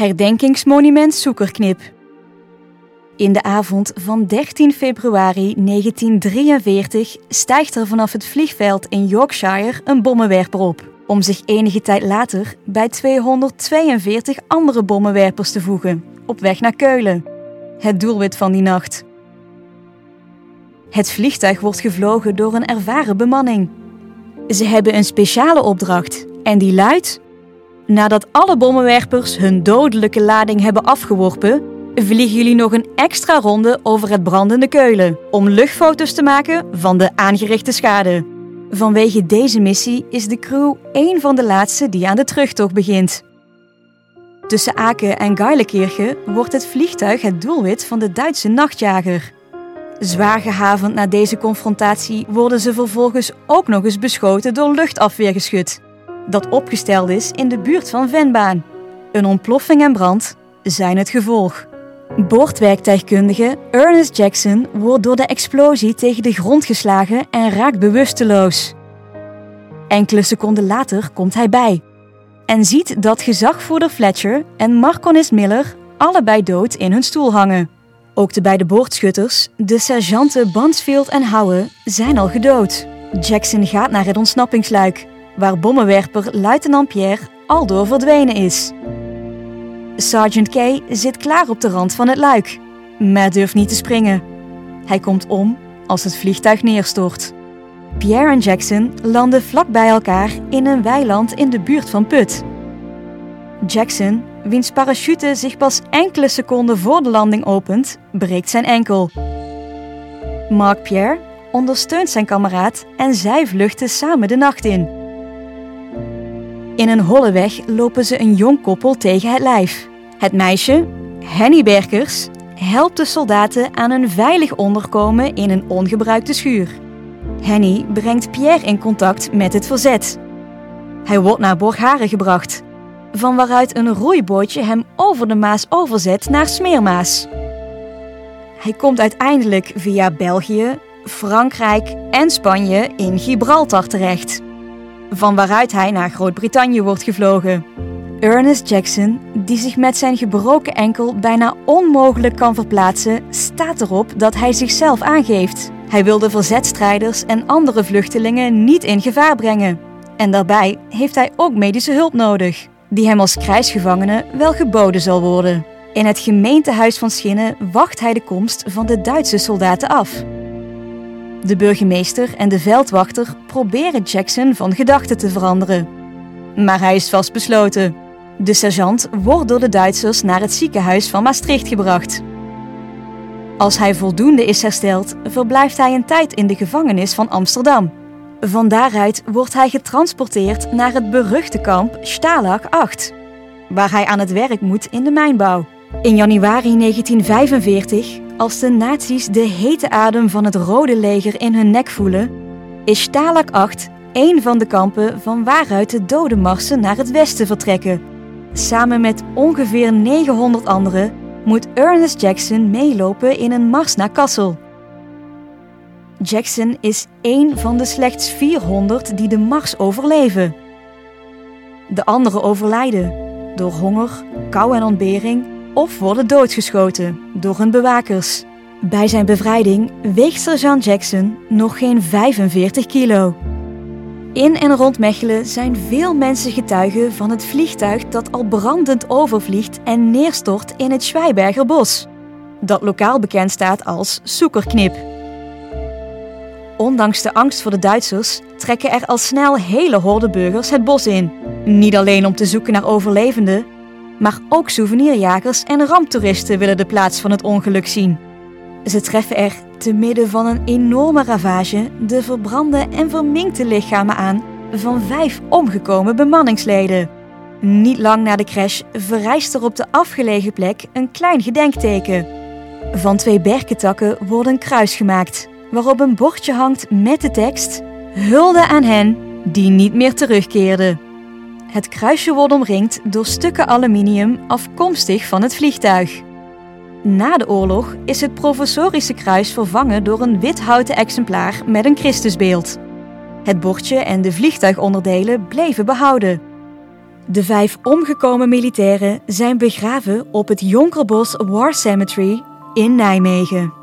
Herdenkingsmonument Soekerknip. In de avond van 13 februari 1943 stijgt er vanaf het vliegveld in Yorkshire een bommenwerper op, om zich enige tijd later bij 242 andere bommenwerpers te voegen, op weg naar Keulen, het doelwit van die nacht. Het vliegtuig wordt gevlogen door een ervaren bemanning. Ze hebben een speciale opdracht en die luidt: Nadat alle bommenwerpers hun dodelijke lading hebben afgeworpen, vliegen jullie nog een extra ronde over het brandende Keulen om luchtfoto's te maken van de aangerichte schade. Vanwege deze missie is de crew één van de laatste die aan de terugtocht begint. Tussen Aken en Geilekirchen wordt het vliegtuig het doelwit van de Duitse nachtjager. Zwaar gehavend na deze confrontatie worden ze vervolgens ook nog eens beschoten door luchtafweergeschut, dat opgesteld is in de buurt van Venbaan. Een ontploffing en brand zijn het gevolg. Boordwerktuigkundige Ernest Jackson wordt door de explosie tegen de grond geslagen en raakt bewusteloos. Enkele seconden later komt hij bij en ziet dat gezagvoerder Fletcher en Marconis Miller allebei dood in hun stoel hangen. Ook de beide boordschutters, de sergeanten Bansfield en Howe, zijn al gedood. Jackson gaat naar het ontsnappingsluik, waar bommenwerper luitenant Pierre al door verdwenen is. Sergeant Kay zit klaar op de rand van het luik, maar durft niet te springen. Hij komt om als het vliegtuig neerstort. Pierre en Jackson landen vlak bij elkaar in een weiland in de buurt van Put. Jackson, wiens parachute zich pas enkele seconden voor de landing opent, breekt zijn enkel. Mark Pierre ondersteunt zijn kameraad en zij vluchten samen de nacht in. In een holle weg lopen ze een jong koppel tegen het lijf. Het meisje, Henny Berkers, helpt de soldaten aan een veilig onderkomen in een ongebruikte schuur. Henny brengt Pierre in contact met het verzet. Hij wordt naar Borgharen gebracht, van waaruit een roeibootje hem over de Maas overzet naar Smeermaas. Hij komt uiteindelijk via België, Frankrijk en Spanje in Gibraltar terecht, van waaruit hij naar Groot-Brittannië wordt gevlogen. Ernest Jackson, die zich met zijn gebroken enkel bijna onmogelijk kan verplaatsen, staat erop dat hij zichzelf aangeeft. Hij wil de verzetstrijders en andere vluchtelingen niet in gevaar brengen. En daarbij heeft hij ook medische hulp nodig, die hem als krijgsgevangene wel geboden zal worden. In het gemeentehuis van Schinnen wacht hij de komst van de Duitse soldaten af. De burgemeester en de veldwachter proberen Jackson van gedachten te veranderen. Maar hij is vastbesloten. De sergeant wordt door de Duitsers naar het ziekenhuis van Maastricht gebracht. Als hij voldoende is hersteld, verblijft hij een tijd in de gevangenis van Amsterdam. Van daaruit wordt hij getransporteerd naar het beruchte kamp Stalag 8, waar hij aan het werk moet in de mijnbouw. In januari 1945, als de nazi's de hete adem van het Rode Leger in hun nek voelen, is Stalag 8 een van de kampen van waaruit de dodenmarsen naar het westen vertrekken. Samen met ongeveer 900 anderen moet Ernest Jackson meelopen in een mars naar Kassel. Jackson is één van de slechts 400 die de mars overleven. De anderen overlijden door honger, kou en ontbering of worden doodgeschoten door hun bewakers. Bij zijn bevrijding weegt sergeant Jackson nog geen 45 kilo. In en rond Mechelen zijn veel mensen getuigen van het vliegtuig dat al brandend overvliegt en neerstort in het Schwijbergerbos, dat lokaal bekend staat als Soekerknip. Ondanks de angst voor de Duitsers trekken er al snel hele horde burgers het bos in. Niet alleen om te zoeken naar overlevenden, maar ook souvenirjagers en ramptoeristen willen de plaats van het ongeluk zien. Ze treffen er te midden van een enorme ravage de verbrande en verminkte lichamen aan van vijf omgekomen bemanningsleden. Niet lang na de crash verrijst er op de afgelegen plek een klein gedenkteken. Van twee berkentakken wordt een kruis gemaakt, waarop een bordje hangt met de tekst: Hulde aan hen die niet meer terugkeerden. Het kruisje wordt omringd door stukken aluminium afkomstig van het vliegtuig. Na de oorlog is het professorische kruis vervangen door een wit houten exemplaar met een Christusbeeld. Het bordje en de vliegtuigonderdelen bleven behouden. De vijf omgekomen militairen zijn begraven op het Jonkerbos War Cemetery in Nijmegen.